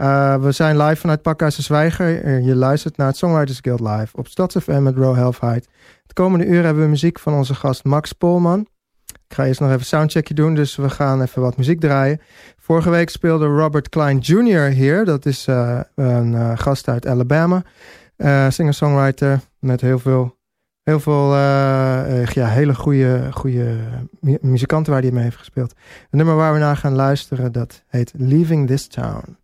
Uh, we zijn live vanuit Pakhuis Zwijger. Je luistert naar het Songwriters Guild Live op StadsFM met Row Halfheid. Het komende uur hebben we muziek van onze gast Max Polman. Ik ga eerst nog even soundcheckje doen, dus we gaan even wat muziek draaien. Vorige week speelde Robert Klein Jr. hier. Dat is uh, een gast uit Alabama. Singer-songwriter met heel veel, heel veel ja, hele goede, goede muzikanten waar hij mee heeft gespeeld. Het nummer waar we naar gaan luisteren, dat heet Leaving This Town.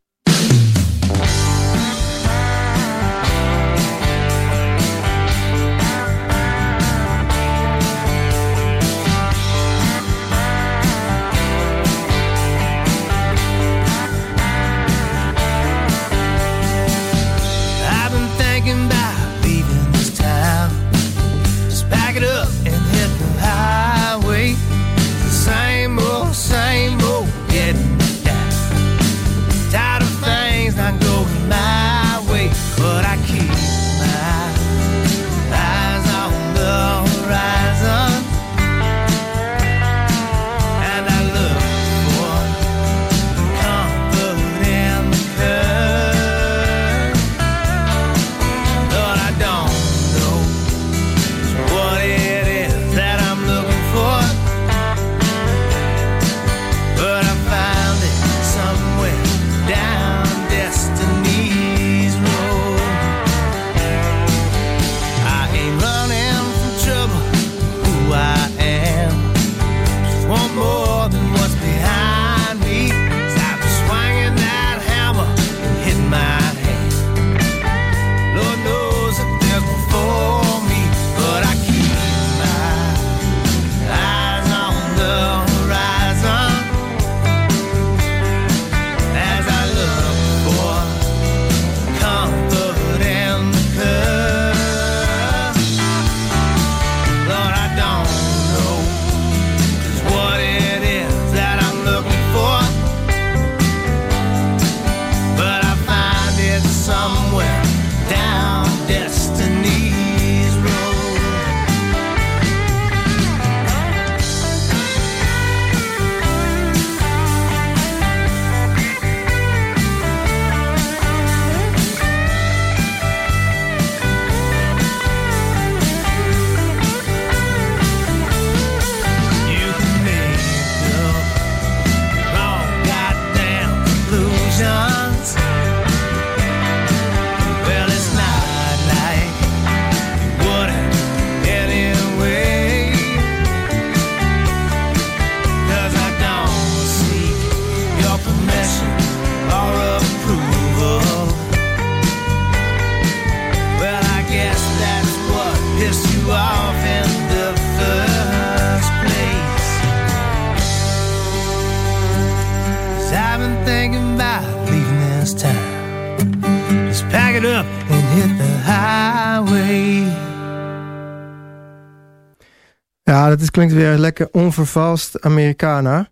Klinkt weer lekker onvervalst Americana.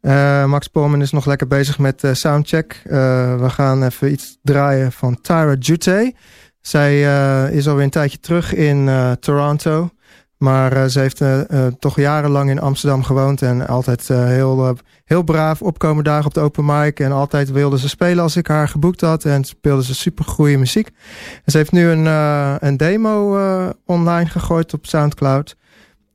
Uh, Max Polman is nog lekker bezig met uh, soundcheck. Uh, we gaan even iets draaien van Tyra Jute. Zij is alweer een tijdje terug in Toronto. Maar ze heeft toch jarenlang in Amsterdam gewoond. En altijd heel, heel braaf opkomen dagen op de open mic. En altijd wilde ze spelen als ik haar geboekt had. En speelde ze super goede muziek. Ze heeft nu een, een demo online gegooid op Soundcloud.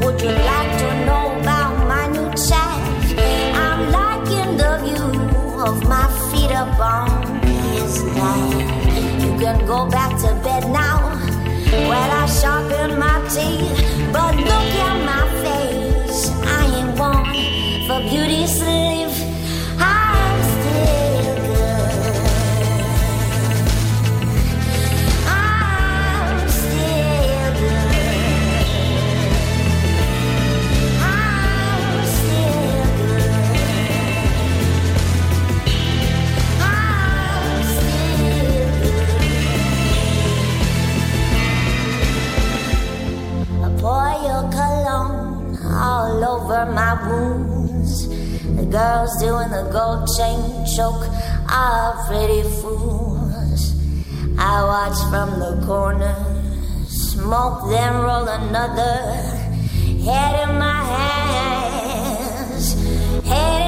would you like to know about my new child? I'm liking the view of my feet up on. You can go back to bed now. Well, I sharpen my teeth, but look at my my wounds. The girls doing the gold chain choke are pretty fools. I watch from the corner, smoke, then roll another. Head in my hands, head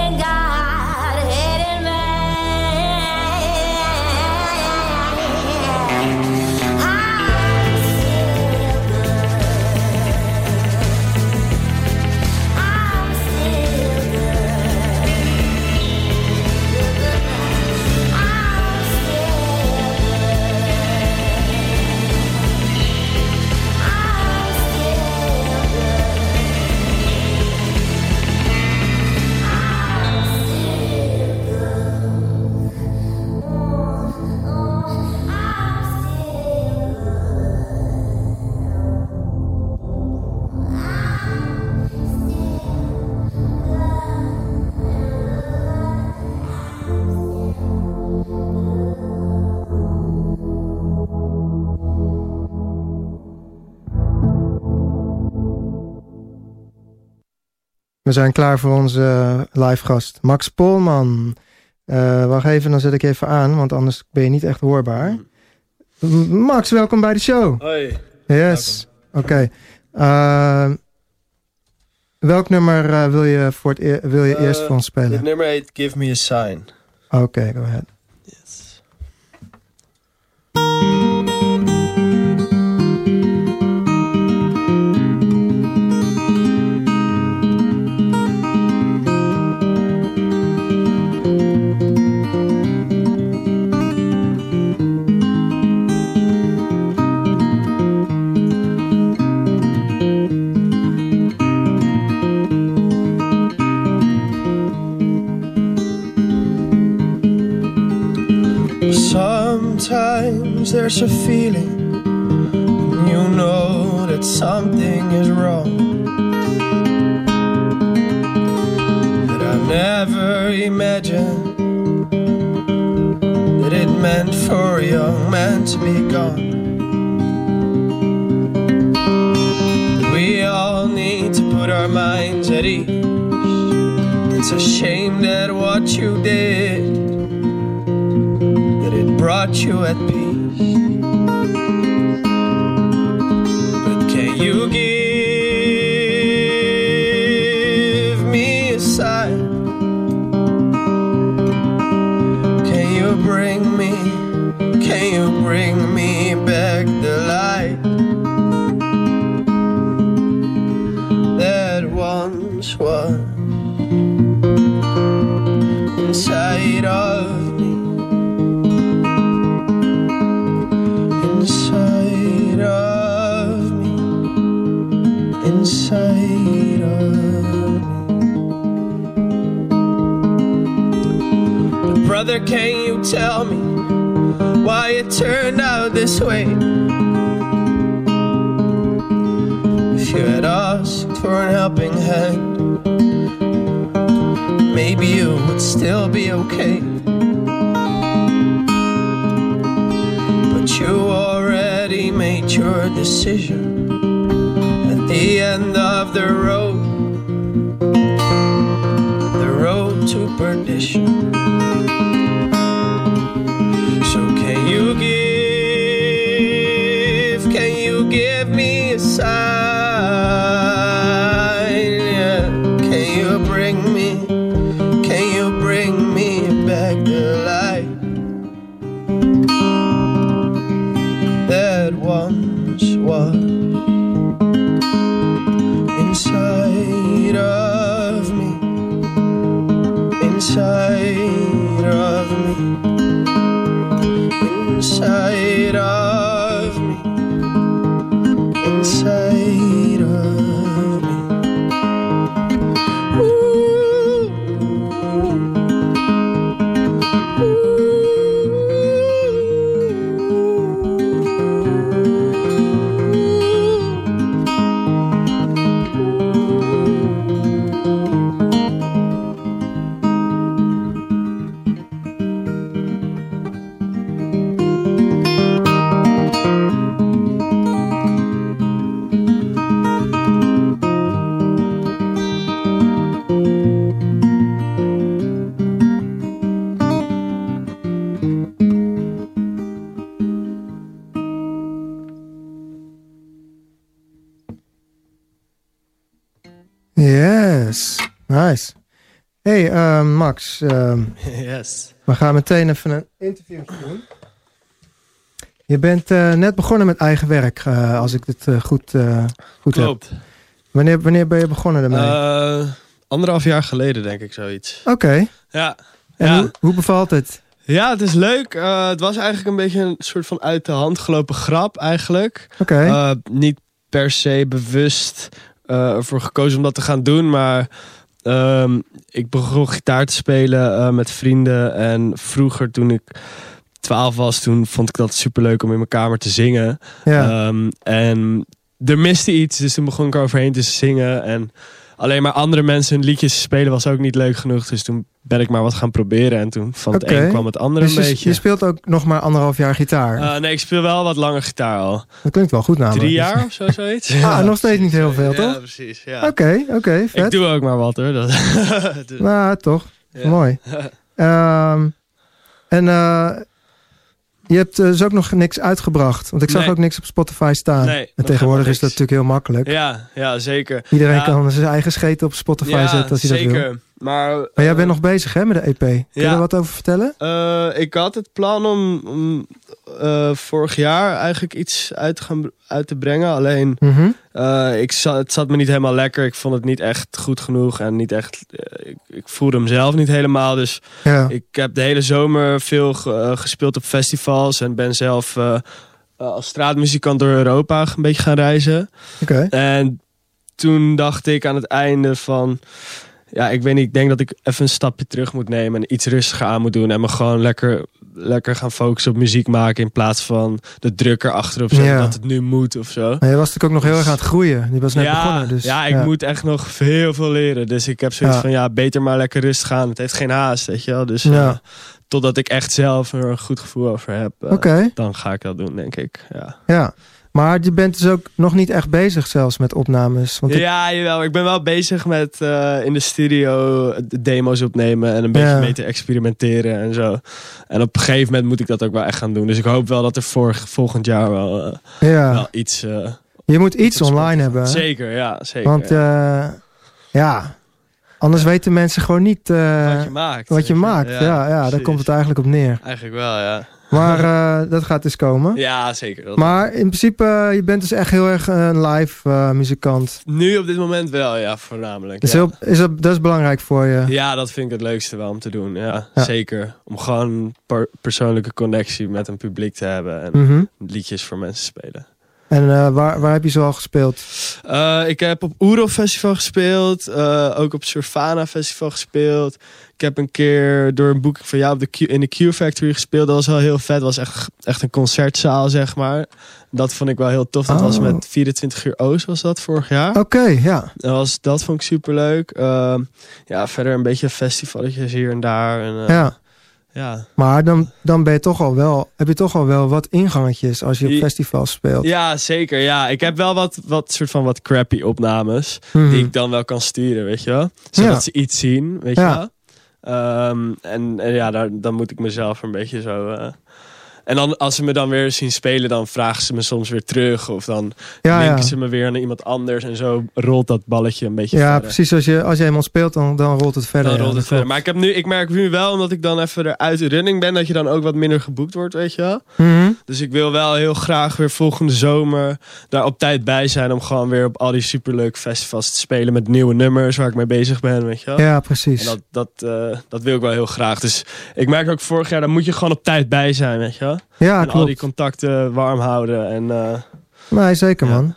We zijn klaar voor onze eh, live gast, Max Polman. Eh, wacht even, dan zet ik even aan, want anders ben je niet echt hoorbaar. Max, welkom bij de show. Hoi. Yes, oké. Eh, welk nummer wil je, voor het eer- wil je eerst voor ons spelen? nummer heet Give Me a Sign. Oké, go ahead. If you had asked for an helping hand, maybe you would still be okay. But you already made your decision at the end of the road, the road to perdition. Yes, nice. Hey uh, Max, uh, yes. we gaan meteen even een interview doen. Je bent uh, net begonnen met eigen werk, uh, als ik het goed, goed Klopt. heb. Wanneer, wanneer ben je begonnen ermee? anderhalf jaar geleden, denk ik, zoiets. Oké. Okay. Ja. En ja. Hoe, hoe, bevalt het? Ja, het is leuk. het was eigenlijk een beetje een soort van uit de hand gelopen grap, eigenlijk. Oké. Niet per se bewust ervoor gekozen om dat te gaan doen, maar... Um, ik begon gitaar te spelen uh, met vrienden. En vroeger, toen ik 12 was, toen vond ik dat superleuk om in mijn kamer te zingen. Ja. Um, en er miste iets, dus toen begon ik overheen te zingen. En alleen maar andere mensen hun liedjes spelen was ook niet leuk genoeg. Dus toen ben ik maar wat gaan proberen. En toen van het okay. een kwam het andere dus een je, beetje. je speelt ook nog maar anderhalf jaar gitaar? Uh, nee, ik speel wel wat langer gitaar al. Dat klinkt wel goed namelijk. Drie jaar of zo, zoiets. ah, ja, nog steeds niet heel veel, ja, toch? precies. Ja. Oké, oké, okay, vet. Ik doe ook maar wat hoor. Dat dus- nou, toch. Mooi. um, en uh, je hebt dus ook nog niks uitgebracht. Want ik zag Nee. ook niks op Spotify staan. Nee, en tegenwoordig is dat natuurlijk heel makkelijk. Ja, ja, zeker. Iedereen Ja. kan zijn eigen scheten op Spotify ja, zetten als hij zeker. dat wil. Maar, Maar jij eh, bent nog bezig hè, met de EP. Kun je er wat over vertellen? eh, ik had het plan om, om eh, vorig jaar eigenlijk iets uit te, gaan, uit te brengen. Alleen, Mhm. eh, ik zat, het zat me niet helemaal lekker. Ik vond het niet echt goed genoeg. En niet echt, eh, ik, ik voelde hem zelf niet helemaal. Dus Ja. ik heb de hele zomer veel ge- eh, gespeeld op festivals. En ben zelf eh, eh, als straatmuzikant door Europa een beetje gaan reizen. Oké. En toen dacht ik aan het einde van... Ja, ik weet niet, ik denk dat ik even een stapje terug moet nemen... en iets rustiger aan moet doen... en me gewoon lekker, lekker gaan focussen op muziek maken... in plaats van de druk erachterop zetten Ja. dat het nu moet of zo. Maar je was natuurlijk ook nog heel erg aan het groeien. Je was net ja, begonnen. Dus, ja, ik moet echt nog heel veel leren. Dus ik heb zoiets van, ja, beter maar lekker rustig gaan. Het heeft geen haast, weet je wel. Dus Ja. totdat ik echt zelf er een goed gevoel over heb... eh, dan ga ik dat doen, denk ik. Ja. ja. Maar je bent dus ook nog niet echt bezig zelfs met opnames. Want ik- Ja, jawel. Ik ben wel bezig met eh, in de studio de demo's opnemen en een beetje Ja. mee te experimenteren en zo. En op een gegeven moment moet ik dat ook wel echt gaan doen. Dus ik hoop wel dat er voor, volgend jaar wel, eh, ja. wel iets... eh, je moet iets online hebben. hè? Zeker, ja. Zeker, Want ja. ja, anders weten mensen gewoon niet wat je maakt. wat je maakt. Ja, ja, daar komt het eigenlijk op neer. Eigenlijk wel, ja. Maar eh, dat gaat dus komen. Ja, zeker. Dat- Maar in principe, eh, je bent dus echt heel erg een live eh, muzikant. Nu op dit moment wel, ja, voornamelijk. Dus ja. heel, is dat, dat is belangrijk voor je. Ja, dat vind ik het leukste wel om te doen. Ja, Ja. zeker. Om gewoon een per- persoonlijke connectie met een publiek te hebben en Mhm. liedjes voor mensen spelen. En eh, waar, waar heb je zo al gespeeld? Eh, ik heb op Oero Festival gespeeld. eh, ook op Surfana Festival gespeeld. Ik heb een keer door een boek van jou op de Q, in de Q Factory gespeeld. Dat was wel heel vet. Dat was echt, echt een concertzaal, zeg maar. Dat vond ik wel heel tof. Dat was Oh. met 24 uur Oost was dat vorig jaar. Oké, ja. Dat, was, dat vond ik super leuk. ja, verder een beetje festivalletjes hier en daar. En, eh, ja. ja. Maar dan, dan ben je toch al wel, heb je toch al wel wat ingangetjes als je op festivals speelt. Ja, zeker. Ja, ik heb wel wat, wat soort van wat crappy opnames. Mhm. die ik dan wel kan sturen, weet je wel. Zodat Ja. ze iets zien, weet Ja. je wel. Ehm, en, ja, daar, dan moet ik mezelf een beetje zo... en dan, als ze me dan weer zien spelen, dan vragen ze me soms weer terug. Of dan ja, linken ja. ze me weer naar iemand anders. En zo rolt dat balletje een beetje Ja, verder. precies. Als je, als je eenmaal speelt, dan, dan rolt het verder. Dan rolt het verder. Maar ik, heb nu, ik merk nu wel, omdat ik dan even eruit de running ben... dat je dan ook wat minder geboekt wordt, weet je wel. Mhm. Dus ik wil wel heel graag weer volgende zomer daar op tijd bij zijn. Om gewoon weer op al die superleuke festivals te spelen met nieuwe nummers waar ik mee bezig ben, weet je wel. Ja, precies. En dat, dat, eh, dat wil ik wel heel graag. Dus ik merk ook vorig jaar, daar moet je gewoon op tijd bij zijn, weet je wel. Ja, en al die contacten warm houden. En, eh, Nee, zeker Ja. man.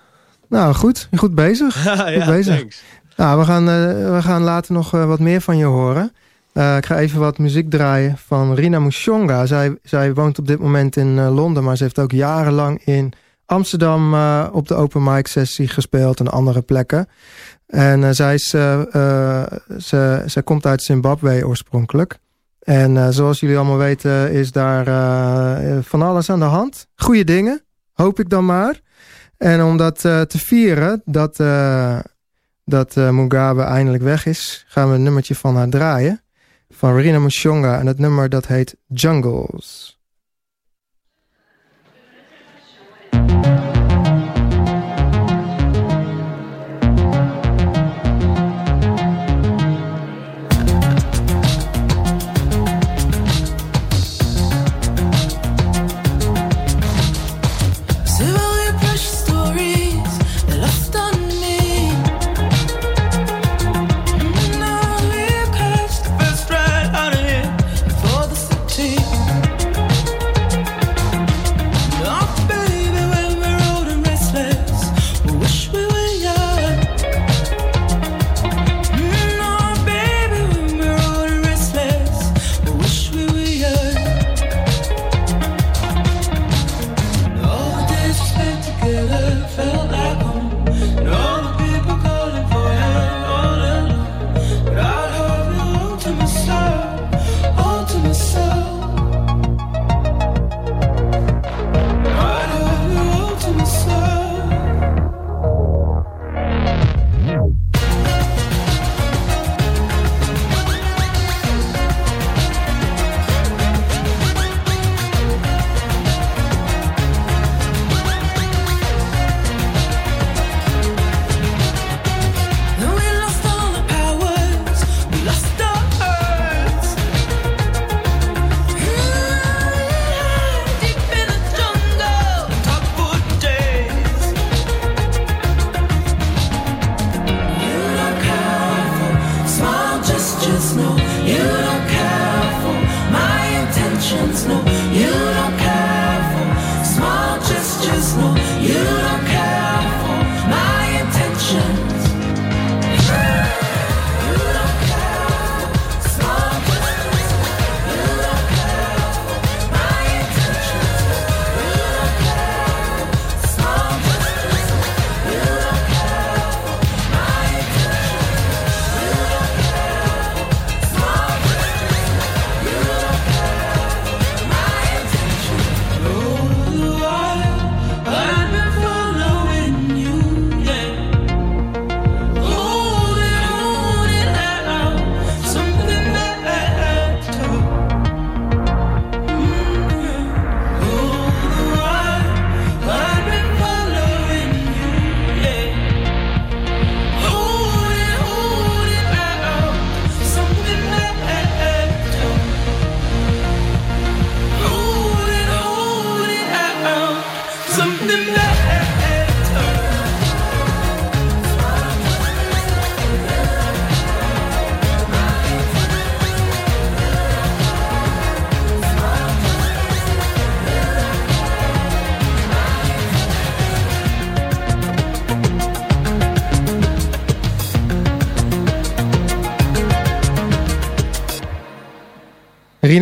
Nou, goed. Goed bezig. ja, bezig. thanks. Nou, we gaan, eh, we gaan later nog eh, wat meer van je horen. Ik ga even wat muziek draaien van Rina Mushonga. Zij, zij woont op dit moment in Londen, maar ze heeft ook jarenlang in Amsterdam op de open mic sessie gespeeld en andere plekken. En zij, is, ze, zij komt uit Zimbabwe oorspronkelijk. En eh, zoals jullie allemaal weten is daar eh, van alles aan de hand. Goede dingen, hoop ik dan maar. En om dat eh, te vieren, dat, eh, dat eh, Mugabe eindelijk weg is, gaan we een nummertje van haar draaien. Van Rina Mushonga. En het nummer dat heet Jungles.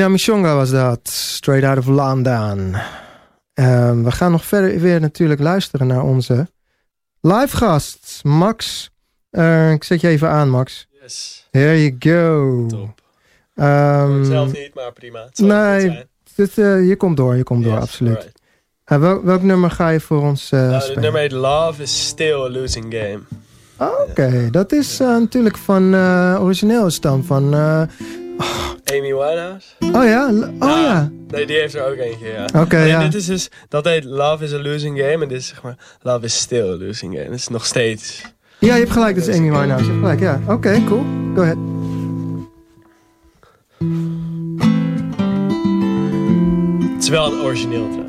Mishonga was dat. Straight out of London. Um, we gaan nog verder weer natuurlijk luisteren naar onze live gast, Max. Uh, ik zet je even aan, Max. Yes. Here you go. Top. Um, zelf niet, maar prima. nee, dit, uh, je komt door, je komt yes, door, absoluut. Uh, wel, welk nummer ga je voor ons uh, nou, Het nummer heet Love is Still a Losing Game. Oké, okay. dat is natuurlijk van origineel stam van Amy Winehouse. Oh ja? Oh ja. Nee, die heeft er ook eentje, ja. Oké, okay, ja. Dit is dus, dat heet Love is a Losing Game. En dit is zeg maar, Love is Still a Losing Game. Het is nog steeds... Ja, je hebt gelijk, dat is Amy Winehouse. Je hebt gelijk, ja. Oké, okay, cool. Go ahead. Het is wel een origineel trouwens.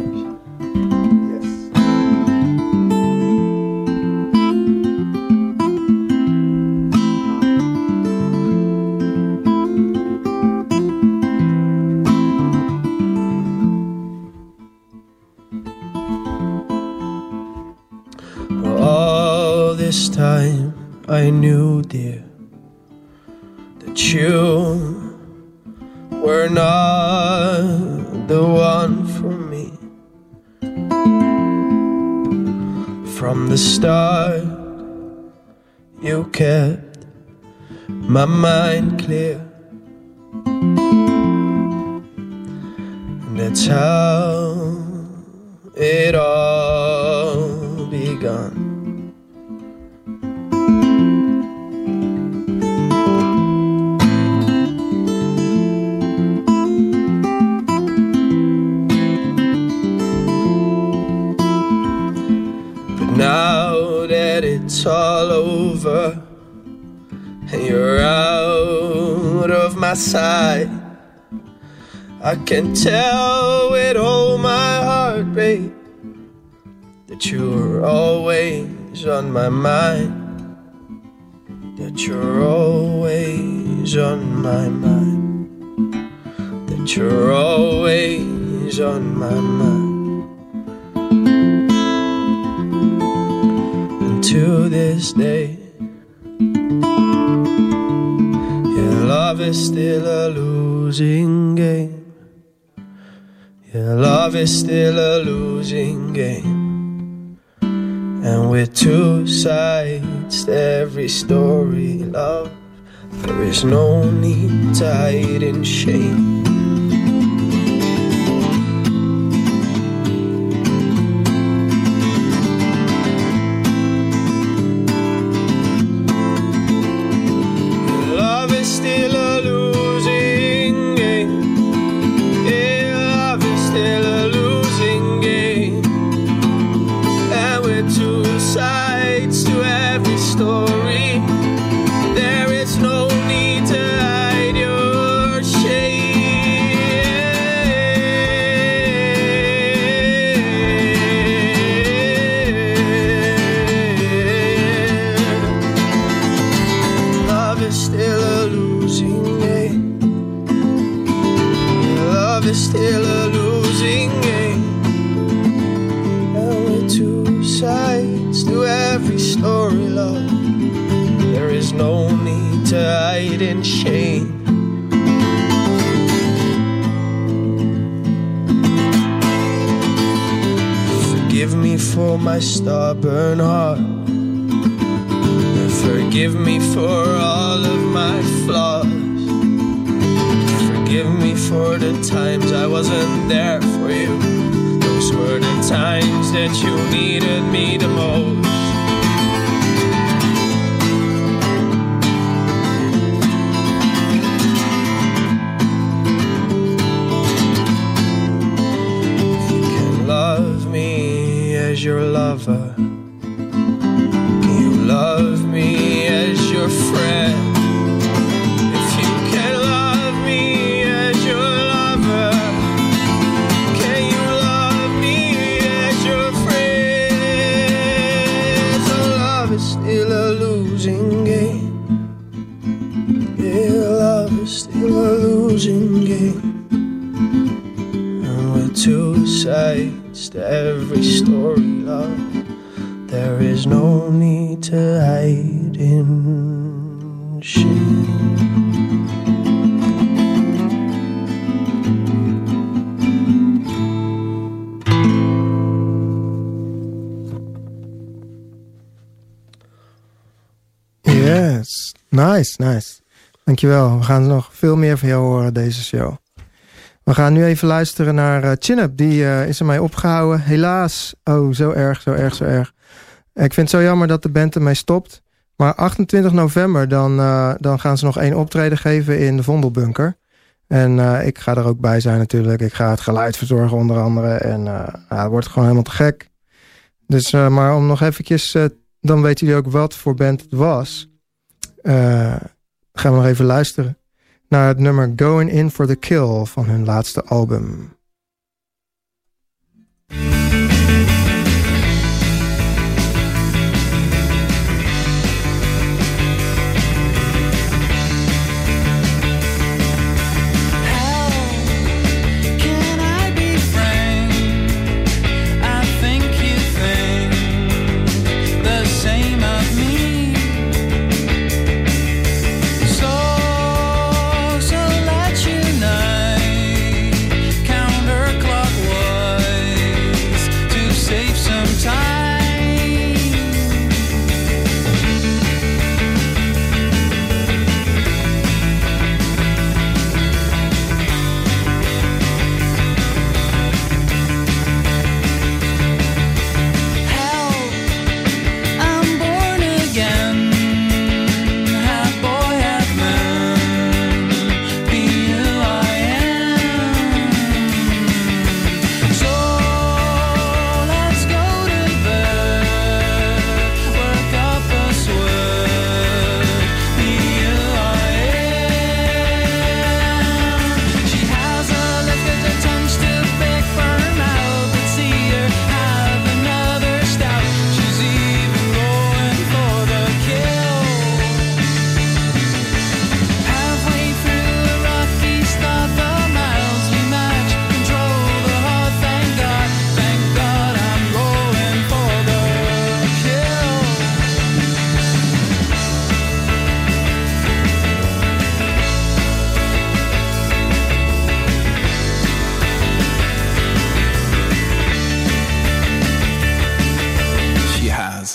Kept my mind clear. And that's how it all begun. But now that it's all over you're out of my sight, I can tell with all my heart, babe, that you're always on my mind. That you're always on my mind. That you're always on my mind. And to this day. Is still a losing game. Yeah, love is still a losing game. And with two sides to every story, love, there is no need to hide in shame. that you needed me the most. You can love me as your lover Dankjewel. We gaan nog veel meer van jou horen deze show. We gaan nu even luisteren naar uh, Chin-Up. Die uh, is mij opgehouden. Helaas. Oh, zo erg, zo erg, zo erg. Ik vind het zo jammer dat de band ermee stopt. Maar 28 november, dan, uh, dan gaan ze nog één optreden geven in de Vondelbunker. En ik ga er ook bij zijn natuurlijk. Ik ga het geluid verzorgen onder andere. En ja, het wordt gewoon helemaal te gek. Dus, maar om nog eventjes... dan weten jullie ook wat voor band het was. Uh, gaan we nog even luisteren naar het nummer Going In For The Kill van hun laatste album.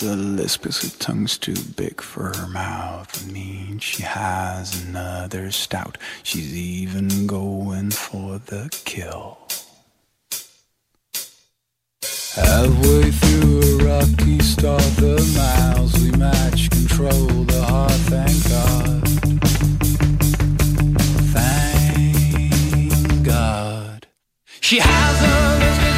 Has a lisp cause her tongue's too big for her mouth. And means she has another stout. She's even going for the kill. Halfway through a rocky start, the miles we match control the heart, thank God. Thank God. She has a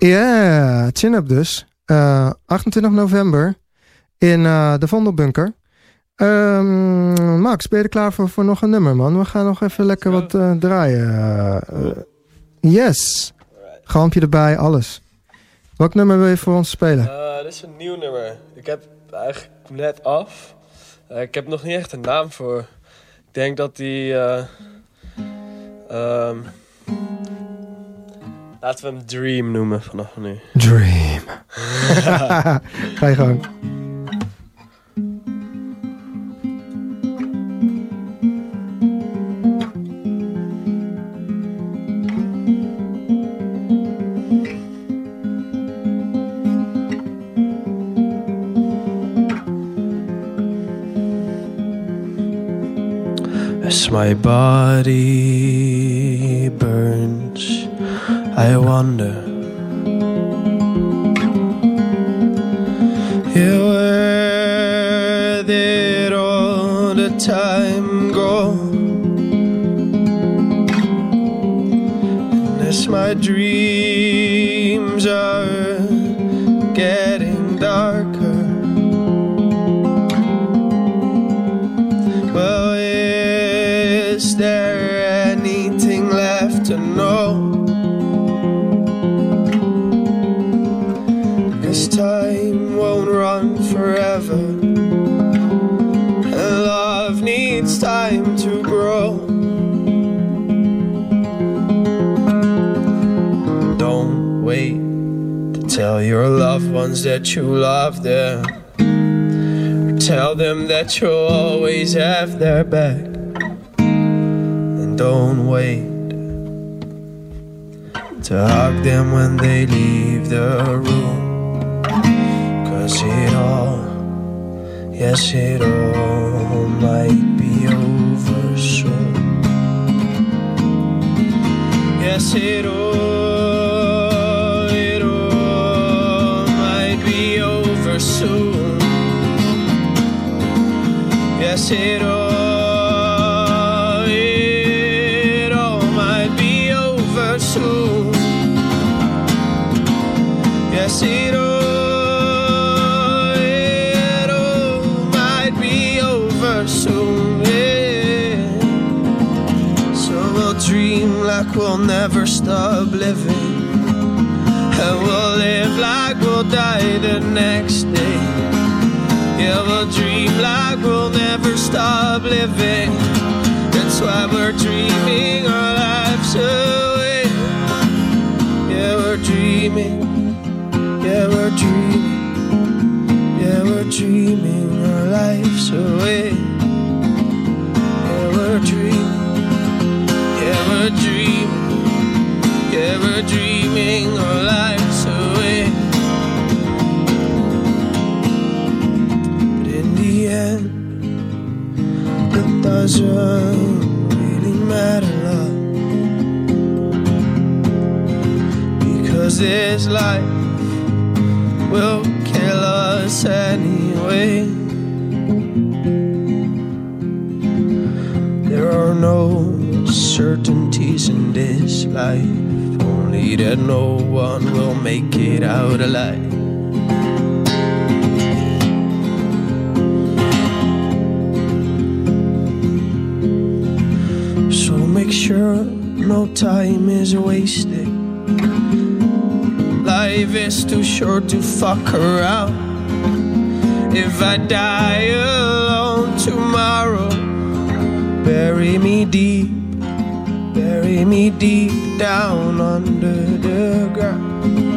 Ja, chin-up dus. Eh, 28 november in eh, de Vondelbunker. Ehm, Max, ben je er klaar voor, voor nog een nummer, man? We gaan nog even lekker wat eh, draaien. Eh, yes. Galmpje erbij, alles. Welk nummer wil je voor ons spelen? Eh, dit is een nieuw nummer. Ik heb eigenlijk net af. Eh, ik heb nog niet echt een naam voor. Ik denk dat die. eh, ehm, laten we hem Dream noemen vanaf nu. Dream. Ga je gang. As my body burns, I wonder ones that you love them. Tell them that you'll always have their back. And don't wait to hug them when they leave the room. Cause it all, yes, it all might be over soon. Yes, it all, Yes, it all, it all might be over soon. Yes, it all, it all might be over soon. Yeah. So we'll dream like we'll never stop living. And we'll live like we'll die the next day. Yeah, we'll dream like we'll never stop living. That's why we're dreaming our lives away. Yeah, we're dreaming. Yeah, we're dreaming. Yeah, we're dreaming our lives away. Doesn't really matter, love. Because this life will kill us anyway. There are no certainties in this life, only that no one will make it out alive. no time is wasted. Life is too short to fuck around. If I die alone tomorrow, bury me deep, bury me deep down under the ground.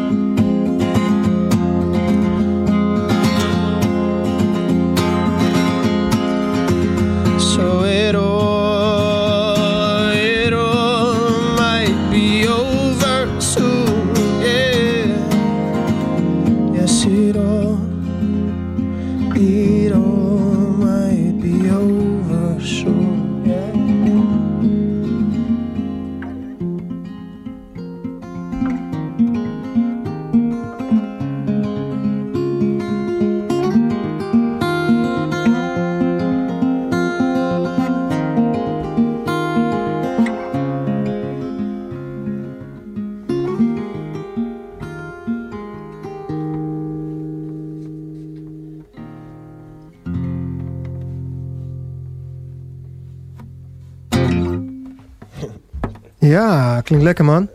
Ah, klinkt lekker man.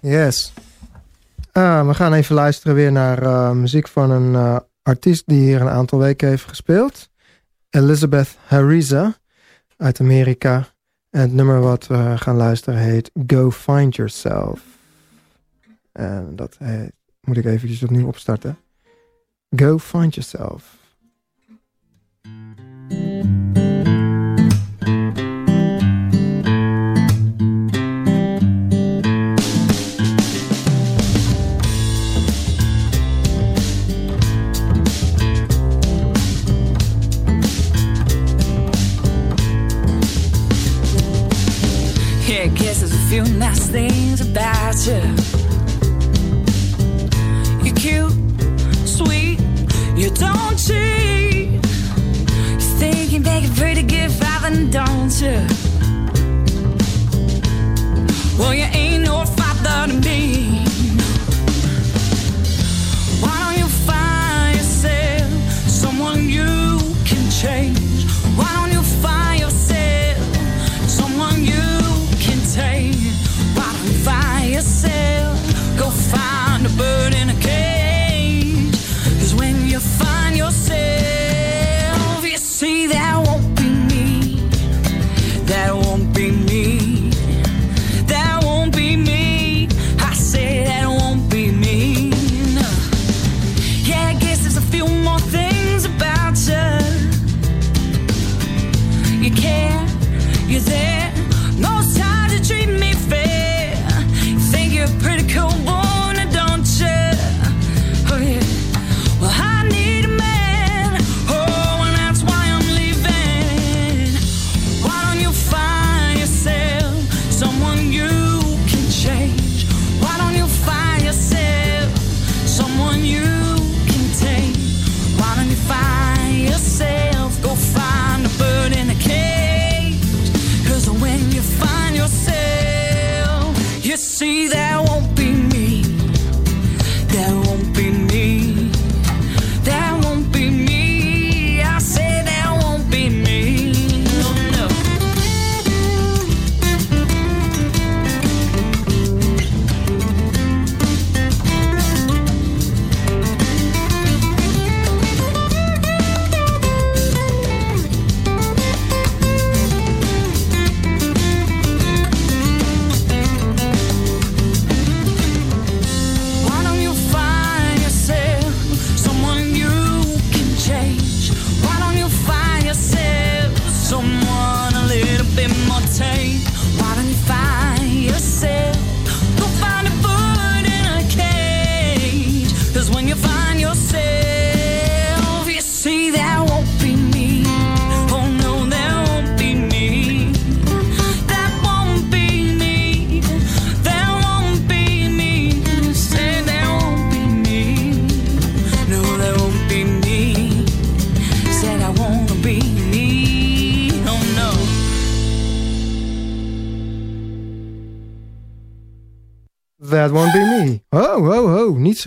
Yes. Ah, we gaan even luisteren weer naar eh, muziek van een eh, artiest die hier een aantal weken heeft gespeeld. Elizabeth Hariza uit Amerika. En het nummer wat we gaan luisteren heet Go Find Yourself. En dat eh, moet ik eventjes opnieuw opstarten. Go Find Yourself. Every kiss a few nice things about you. You're cute, sweet, you don't cheat. You think you make a pretty gift, Robin, don't you? Well, you ain't no father to me. Why don't you find yourself someone you can change? burning.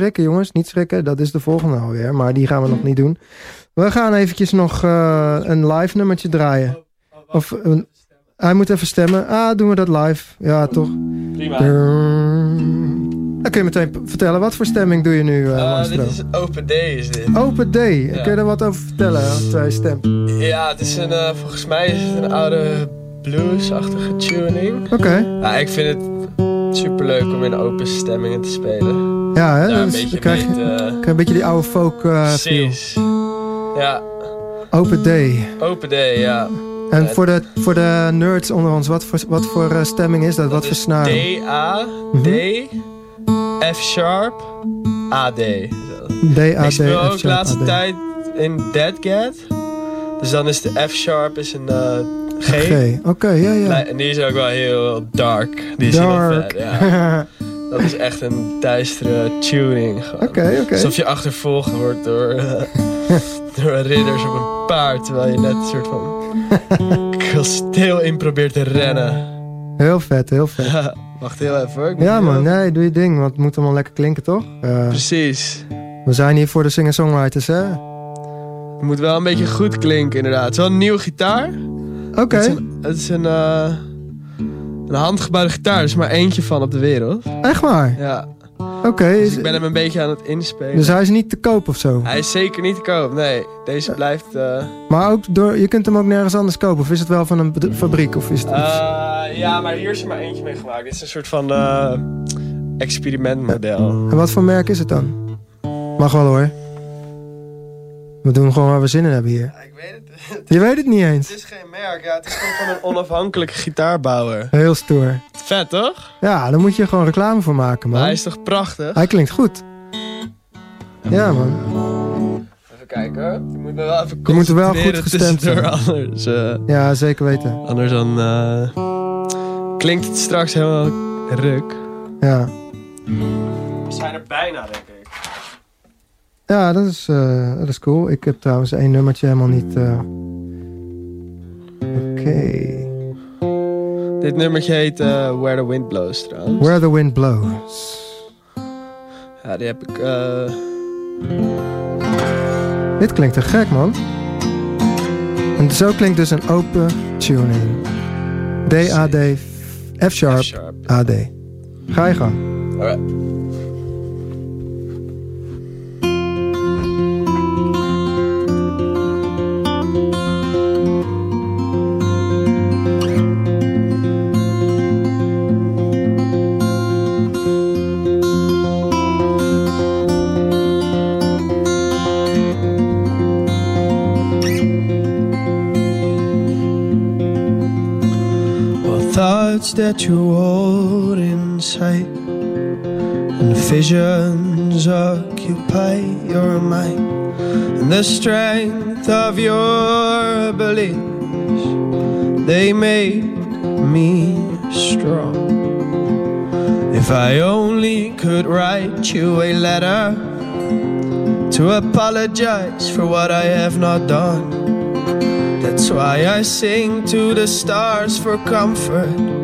schrikken, jongens. Niet schrikken. Dat is de volgende alweer. Maar die gaan we nog niet doen. We gaan eventjes nog eh, een live nummertje draaien. Of hij moet even stemmen. Ah, doen we dat live. Ja, toch? Prima. Dan kun je meteen vertellen, wat voor stemming doe je nu, uh, Dit is Open D, is dit. Open D. Ja. Kun je er wat over vertellen, twee eh, stemt? Ja, het is een, volgens mij is het een oude bluesachtige tuning. Oké. Ja, ik vind het superleuk om in open stemmingen te spelen. Ja, hè? Dus dan krijg je, mee te- krijg je een beetje die oude folk eh feel. Precies. Ja, Open Day. Open Day, ja. En voor de, voor de nerds onder ons, wat voor, wat voor eh, stemming is dat? wat voor snaren? D, A, D, F sharp, A, D. D, A, Ik D, speel F ook de laatste tijd in Dead Cat. Dus dan is de F sharp is een eh, G. G. Oké, ja, ja. En die is ook wel heel dark. Die is heel Dark. vet, ja. Dat is echt een duistere tuning. Oké, oké. Alsof je achtervolgd wordt door, eh, door ridders op een paard. Terwijl je net een soort van kasteel in probeert te rennen. Heel vet, heel vet. Wacht heel even hoor. Ja man, nee, doe je ding, want het moet allemaal lekker klinken, toch? Eh, Precies. we zijn hier voor de singer-songwriters, hè? Het moet wel een beetje goed klinken inderdaad. Het is wel een nieuwe gitaar. Oké. Het is een, het is een, eh, een handgebouwde gitaar. Er is maar eentje van op de wereld. Echt waar? Ja. Oké, Dus is- ik ben hem een beetje aan het inspelen. dus hij is niet te koop of zo? Hij is zeker niet te koop. Nee, deze blijft... eh, Maar ook door, je kunt hem ook nergens anders kopen. Of is het wel van een fabriek? Of is het eh, ja, maar hier is er maar eentje mee gemaakt. Dit is een soort van eh, experimentmodel. En wat voor merk is het dan? Mag wel hoor. We doen gewoon waar we zin in hebben hier. Ja, ik weet het. Je weet het niet Het eens. is geen merk. Ja, het is gewoon van een onafhankelijke gitaarbouwer. Heel stoer. Vet, toch? Ja, daar moet je gewoon reclame voor maken, Maar man. hij is toch prachtig? Hij klinkt goed. Ja, man. Even kijken hoor. Je moet me wel even Je moet er wel goed gestemd zijn. Anders, eh, Ja, zeker weten. anders dan eh, klinkt het straks helemaal ruk. Ja. We zijn er bijna, denk ik. Ja, dat is, eh, dat is cool. Ik heb trouwens één nummertje helemaal niet... eh, Oké. Dit nummertje heet eh, Where the Wind Blows trouwens. Where the Wind Blows. Ja, die heb ik... Dit klinkt te gek, man. En zo klinkt dus een open tuning. D, A, D, F sharp, F-sharp. A, D. Ga je gang. Alright. That you hold inside and visions occupy your mind and the strength of your beliefs they made me strong. If i only could write you a letter to apologize for what i have not done that's why I sing to the stars for comfort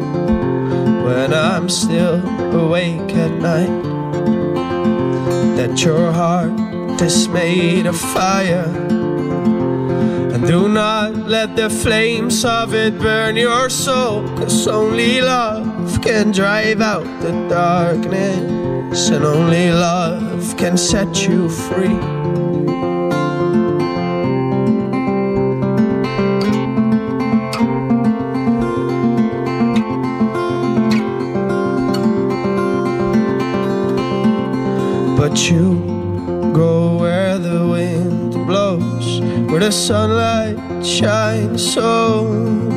when I'm still awake at night. That your heart is made of fire. And do not let the flames of it burn your soul, cause only love can drive out the darkness, and only love can set you free. But you go where the wind blows, where the sunlight shines so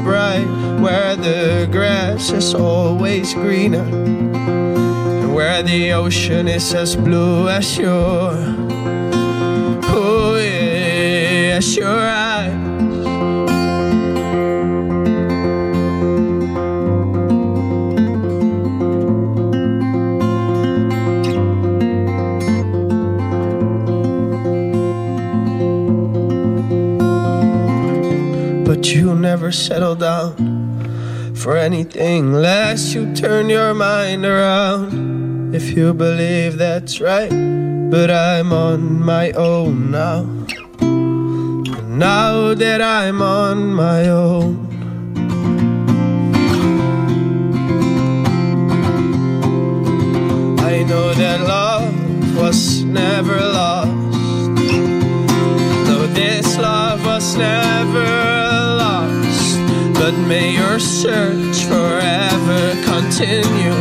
bright, where the grass is always greener, and where the ocean is as blue as your, oh yeah, as your eyes. never settle down for anything less. You turn your mind around if you believe that's right. But I'm on my own now. Now that I'm on my own. I know that love was never lost. Though this love was never but may your search forever continue.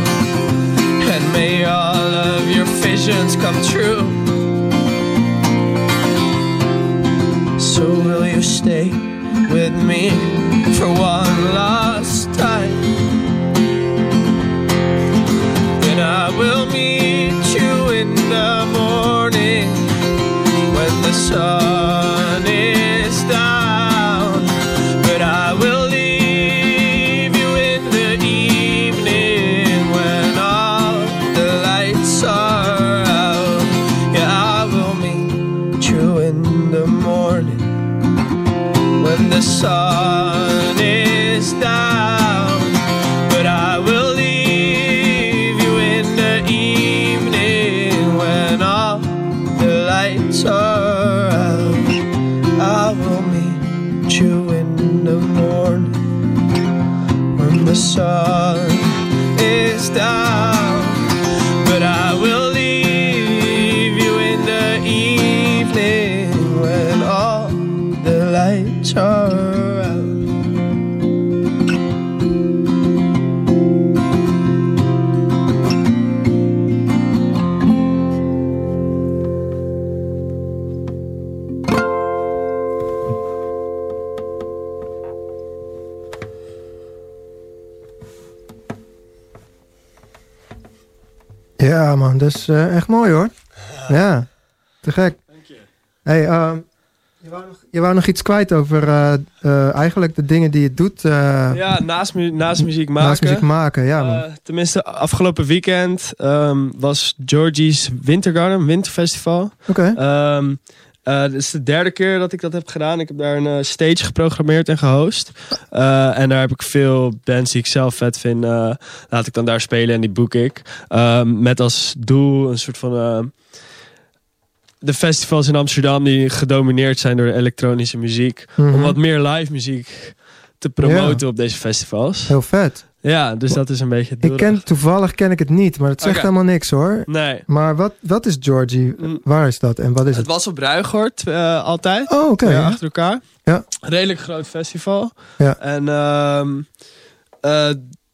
And may all of your visions come true. So will you stay with me for one Is eh, echt mooi hoor. Ja, te gek. Dank je. Hey, ehm, je, wou nog, je wou nog iets kwijt over eh, eh, eigenlijk de dingen die je doet Ja, naast, mu- naast muziek maken. naast muziek maken. Ja, man. Tenminste, afgelopen weekend ehm, was Georgie's Wintergarden, Winterfestival. Oké. Ehm eh, dit is de derde keer dat ik dat heb gedaan. Ik heb daar een eh, stage geprogrammeerd en gehost. Eh, en daar heb ik veel bands die ik zelf vet vind. laat ik dan daar spelen en die boek ik. Met als doel een soort van... de festivals in Amsterdam die gedomineerd zijn door de elektronische muziek. Mhm. Om wat meer live muziek te promoten op deze festivals. Heel vet. Ja, dus dat is een beetje het. Ik ken, toevallig ken ik het niet, maar het zegt helemaal niks hoor. Nee. Maar wat, wat is Georgie? Mm. Waar is dat en wat is Het het? was op Ruigoord eh, altijd. Oh, oké. ja. achter elkaar. Ja. Redelijk groot festival. Ja. En ehm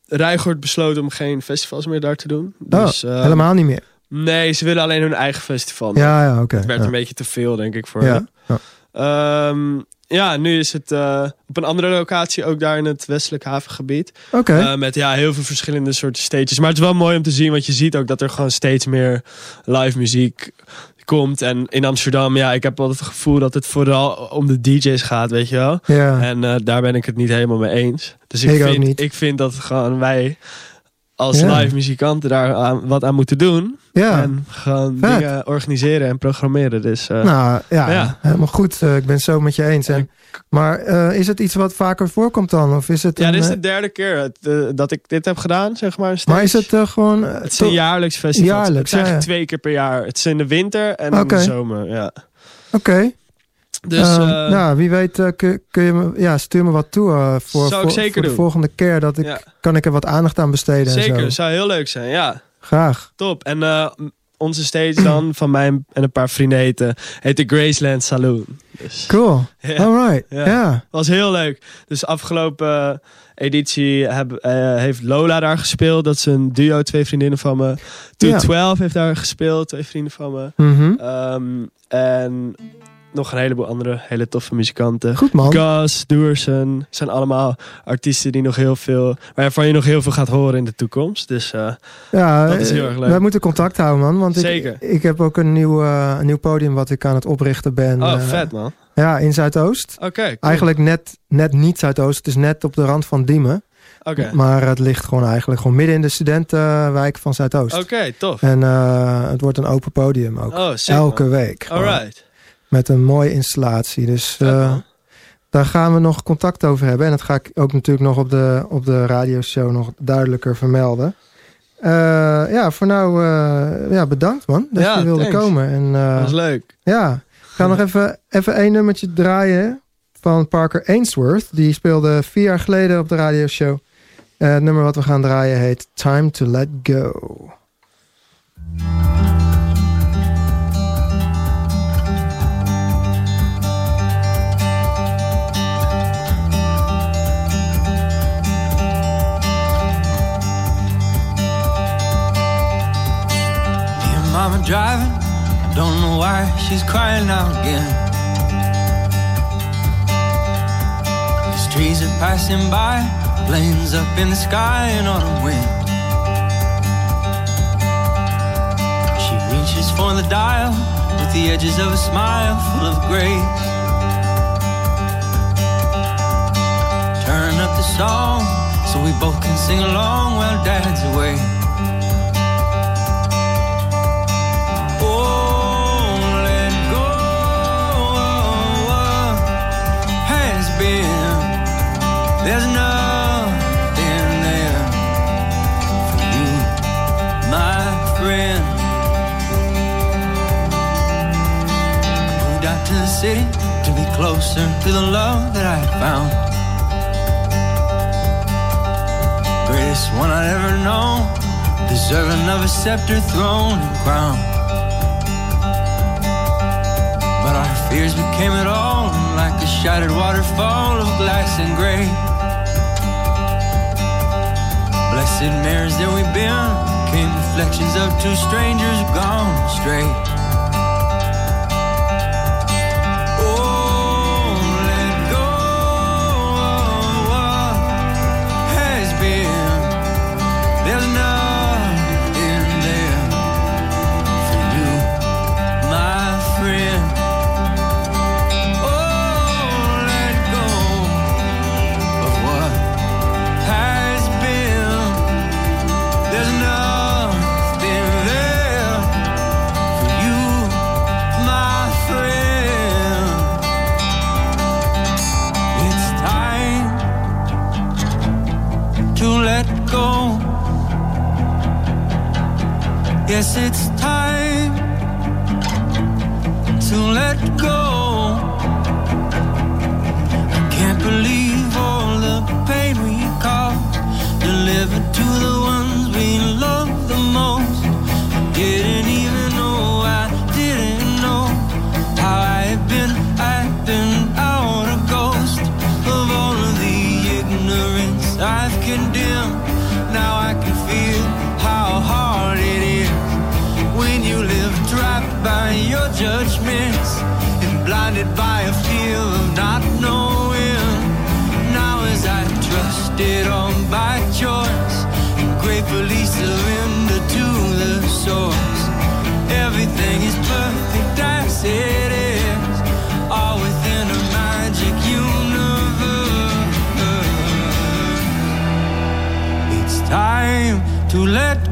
Ruigoord besloot om geen festivals meer daar te doen. Oh, Dus, eh, Helemaal niet meer. Nee, ze willen alleen hun eigen festival. Ja, ja, oké. Het werd ja. een beetje te veel, denk ik, voor Ja, hen. Ja. Nu is het eh, op een andere locatie, ook daar in het westelijk havengebied. Oké. Eh, met ja, heel veel verschillende soorten stages. Maar het is wel mooi om te zien, want je ziet ook dat er gewoon steeds meer live muziek komt. En in Amsterdam, ja, ik heb altijd het gevoel dat het vooral om de DJ's gaat, weet je wel. ja. En eh, daar ben ik het niet helemaal mee eens. Dus ik, Ik ook vind, niet. ik vind dat gewoon wij als Ja. live muzikanten daar aan, wat aan moeten doen. ja. En gewoon Vet. dingen organiseren en programmeren. Dus eh, nou, ja, ja. helemaal goed. Eh, ik ben het zo met je eens. En, maar eh, is het iets wat vaker voorkomt dan? Of is het ja, een, dit is de derde keer dat ik dit heb gedaan, zeg maar. maar is het gewoon... Het is een jaarlijks festival. Jaarlijks, het is eigenlijk twee keer per jaar. Het is in de winter en in de zomer. Ja. Oké. Dus Ehm, eh, nou, wie weet eh, kun, kun je me... Ja, stuur me wat toe eh, voor, voor, de volgende keer. Dat ik, Ja. Kan ik er wat aandacht aan besteden en zeker, zo. zou heel leuk zijn. Ja, Graag. top. En onze stage dan van mij en een paar vrienden heten, heet de Graceland Saloon. Dus Cool. ja, Alright. Ja. Was heel leuk. Dus afgelopen editie heb, heeft Lola daar gespeeld. Dat is een duo, twee vriendinnen van me. Toon Ja. 12 heeft daar gespeeld, twee vrienden van me. Mhm. Ehm, en nog een heleboel andere hele toffe muzikanten. Goed man. Gus, Doersen, zijn allemaal artiesten die nog heel veel, waarvan je nog heel veel gaat horen in de toekomst. Dus eh, Ja, Dat is heel eh, erg leuk. Wij moeten contact houden, man. Want ik, Zeker. ik heb ook een nieuw, eh, een nieuw podium wat ik aan het oprichten ben. oh, vet man. Ja, in Zuidoost. Oké, cool. Eigenlijk net, net niet Zuidoost. Het is net op de rand van Diemen. Oké, Maar het ligt gewoon eigenlijk gewoon midden in de studentenwijk van Zuidoost. Oké, tof. En het wordt een open podium ook. Oh, sick, Elke man. week. Alright. Met een mooie installatie. Dus eh, daar gaan we nog contact over hebben. En dat ga ik ook natuurlijk nog op de, op de radioshow nog duidelijker vermelden. Eh, ja, voor nou eh, ja, bedankt man dat Ja, je wilde thanks. komen. En, Dat was leuk. ja, ik ga nog even, even één nummertje draaien van Parker Ainsworth. Die speelde vier jaar geleden op de radioshow. Het nummer wat we gaan draaien heet Time to Let Go. Driving. Don't know why she's crying out again. These trees are passing by, planes up in the sky in autumn wind. She reaches for the dial with the edges of a smile full of grace. Turn up the song so we both can sing along while dad's away. There's nothing there for you, my friend. Moved out to the city to be closer to the love that I found. Greatest one I'd ever known, deserving of a scepter, throne, and crown. But our fears became it all, like a shattered waterfall of glass and gray. Blessed mirrors that we've been, came reflections of two strangers gone astray. It's time to let go. I can't believe all the pain we caused, delivered to the ones we love the most. I Didn't even know I didn't know how I had been acting out a ghost of all of the ignorance I've condemned. To let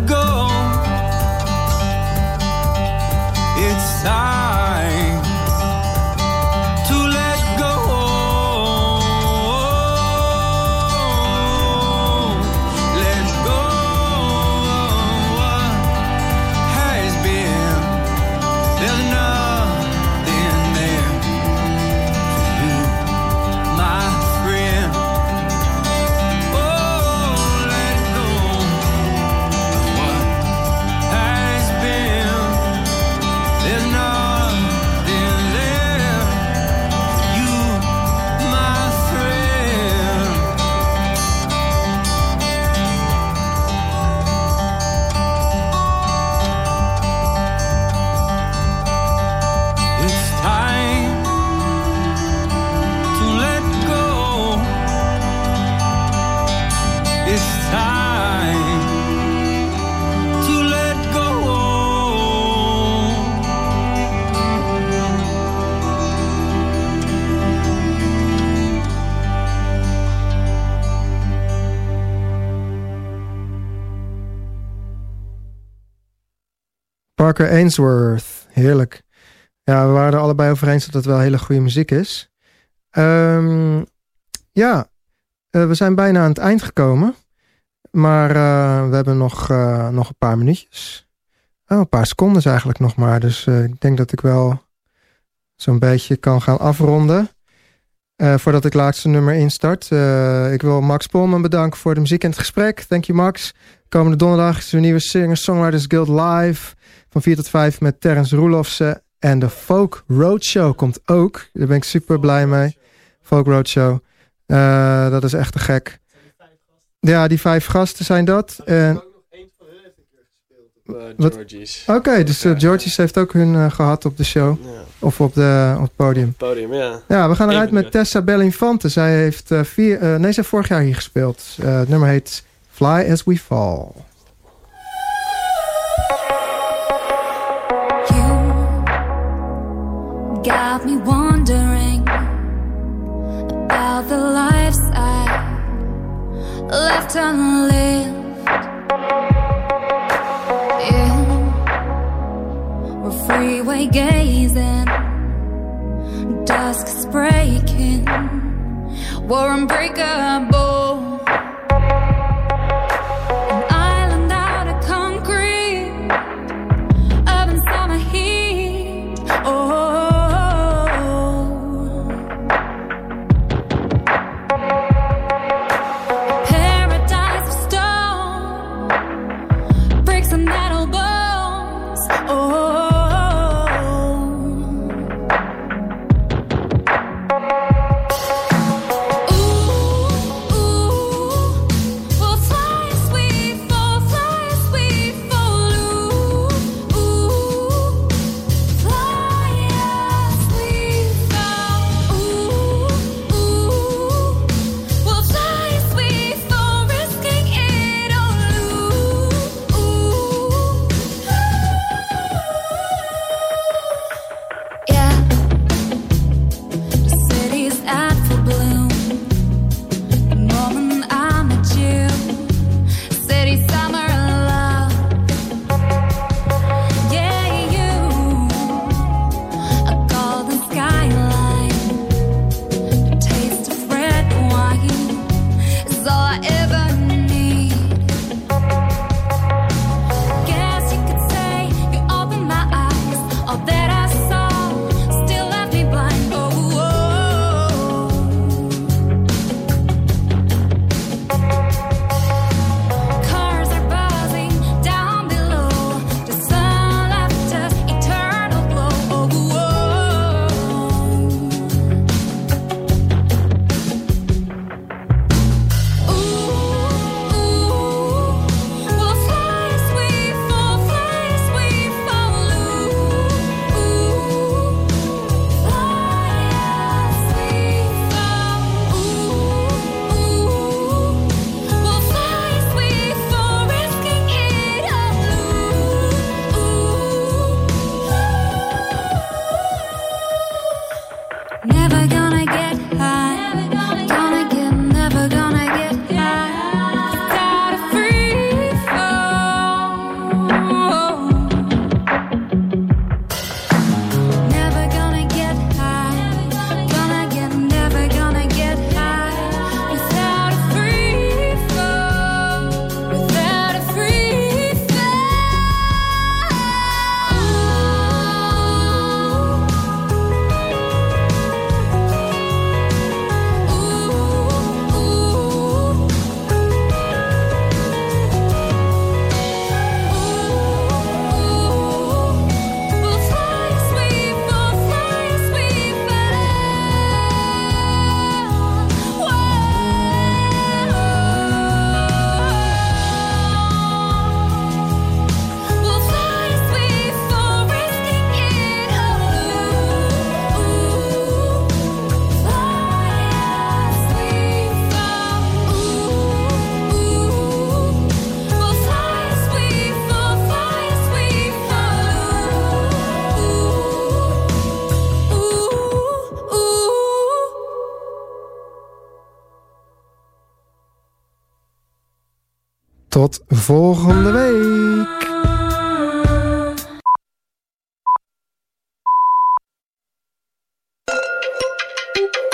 Parker Ainsworth, heerlijk. Ja, we waren er allebei over eens dat het wel hele goede muziek is. Ehm, ja, eh, we zijn bijna aan het eind gekomen. Maar eh, we hebben nog, eh, nog een paar minuutjes. Oh, een paar seconden eigenlijk nog maar. Dus ik denk dat ik wel zo'n beetje kan gaan afronden. Voordat ik laatste nummer instart. Ik wil Max Polman bedanken voor de muziek en het gesprek. Thank you Max. Komende donderdag is de nieuwe Singer Songwriters Guild live van 4 tot 5 met Terence Roelofsen. En de Folk Roadshow komt ook. Daar ben ik super blij mee. Folk Roadshow. Eh, dat is echt te gek. Ja, die vijf gasten zijn dat. En... Georgie's. Oké, dus uh, Georgie's heeft ook hun eh, gehad op de show. Of op, de, op het podium. Podium, ja. Ja, we gaan eruit met Tessa Bellinfante. Zij heeft, vier, nee, ze heeft vorig jaar hier gespeeld. het nummer heet Fly As We Fall. got me wondering about the lives I left unlived. Yeah, we're freeway gazing, dusk is breaking, we're unbreakable. volgende week.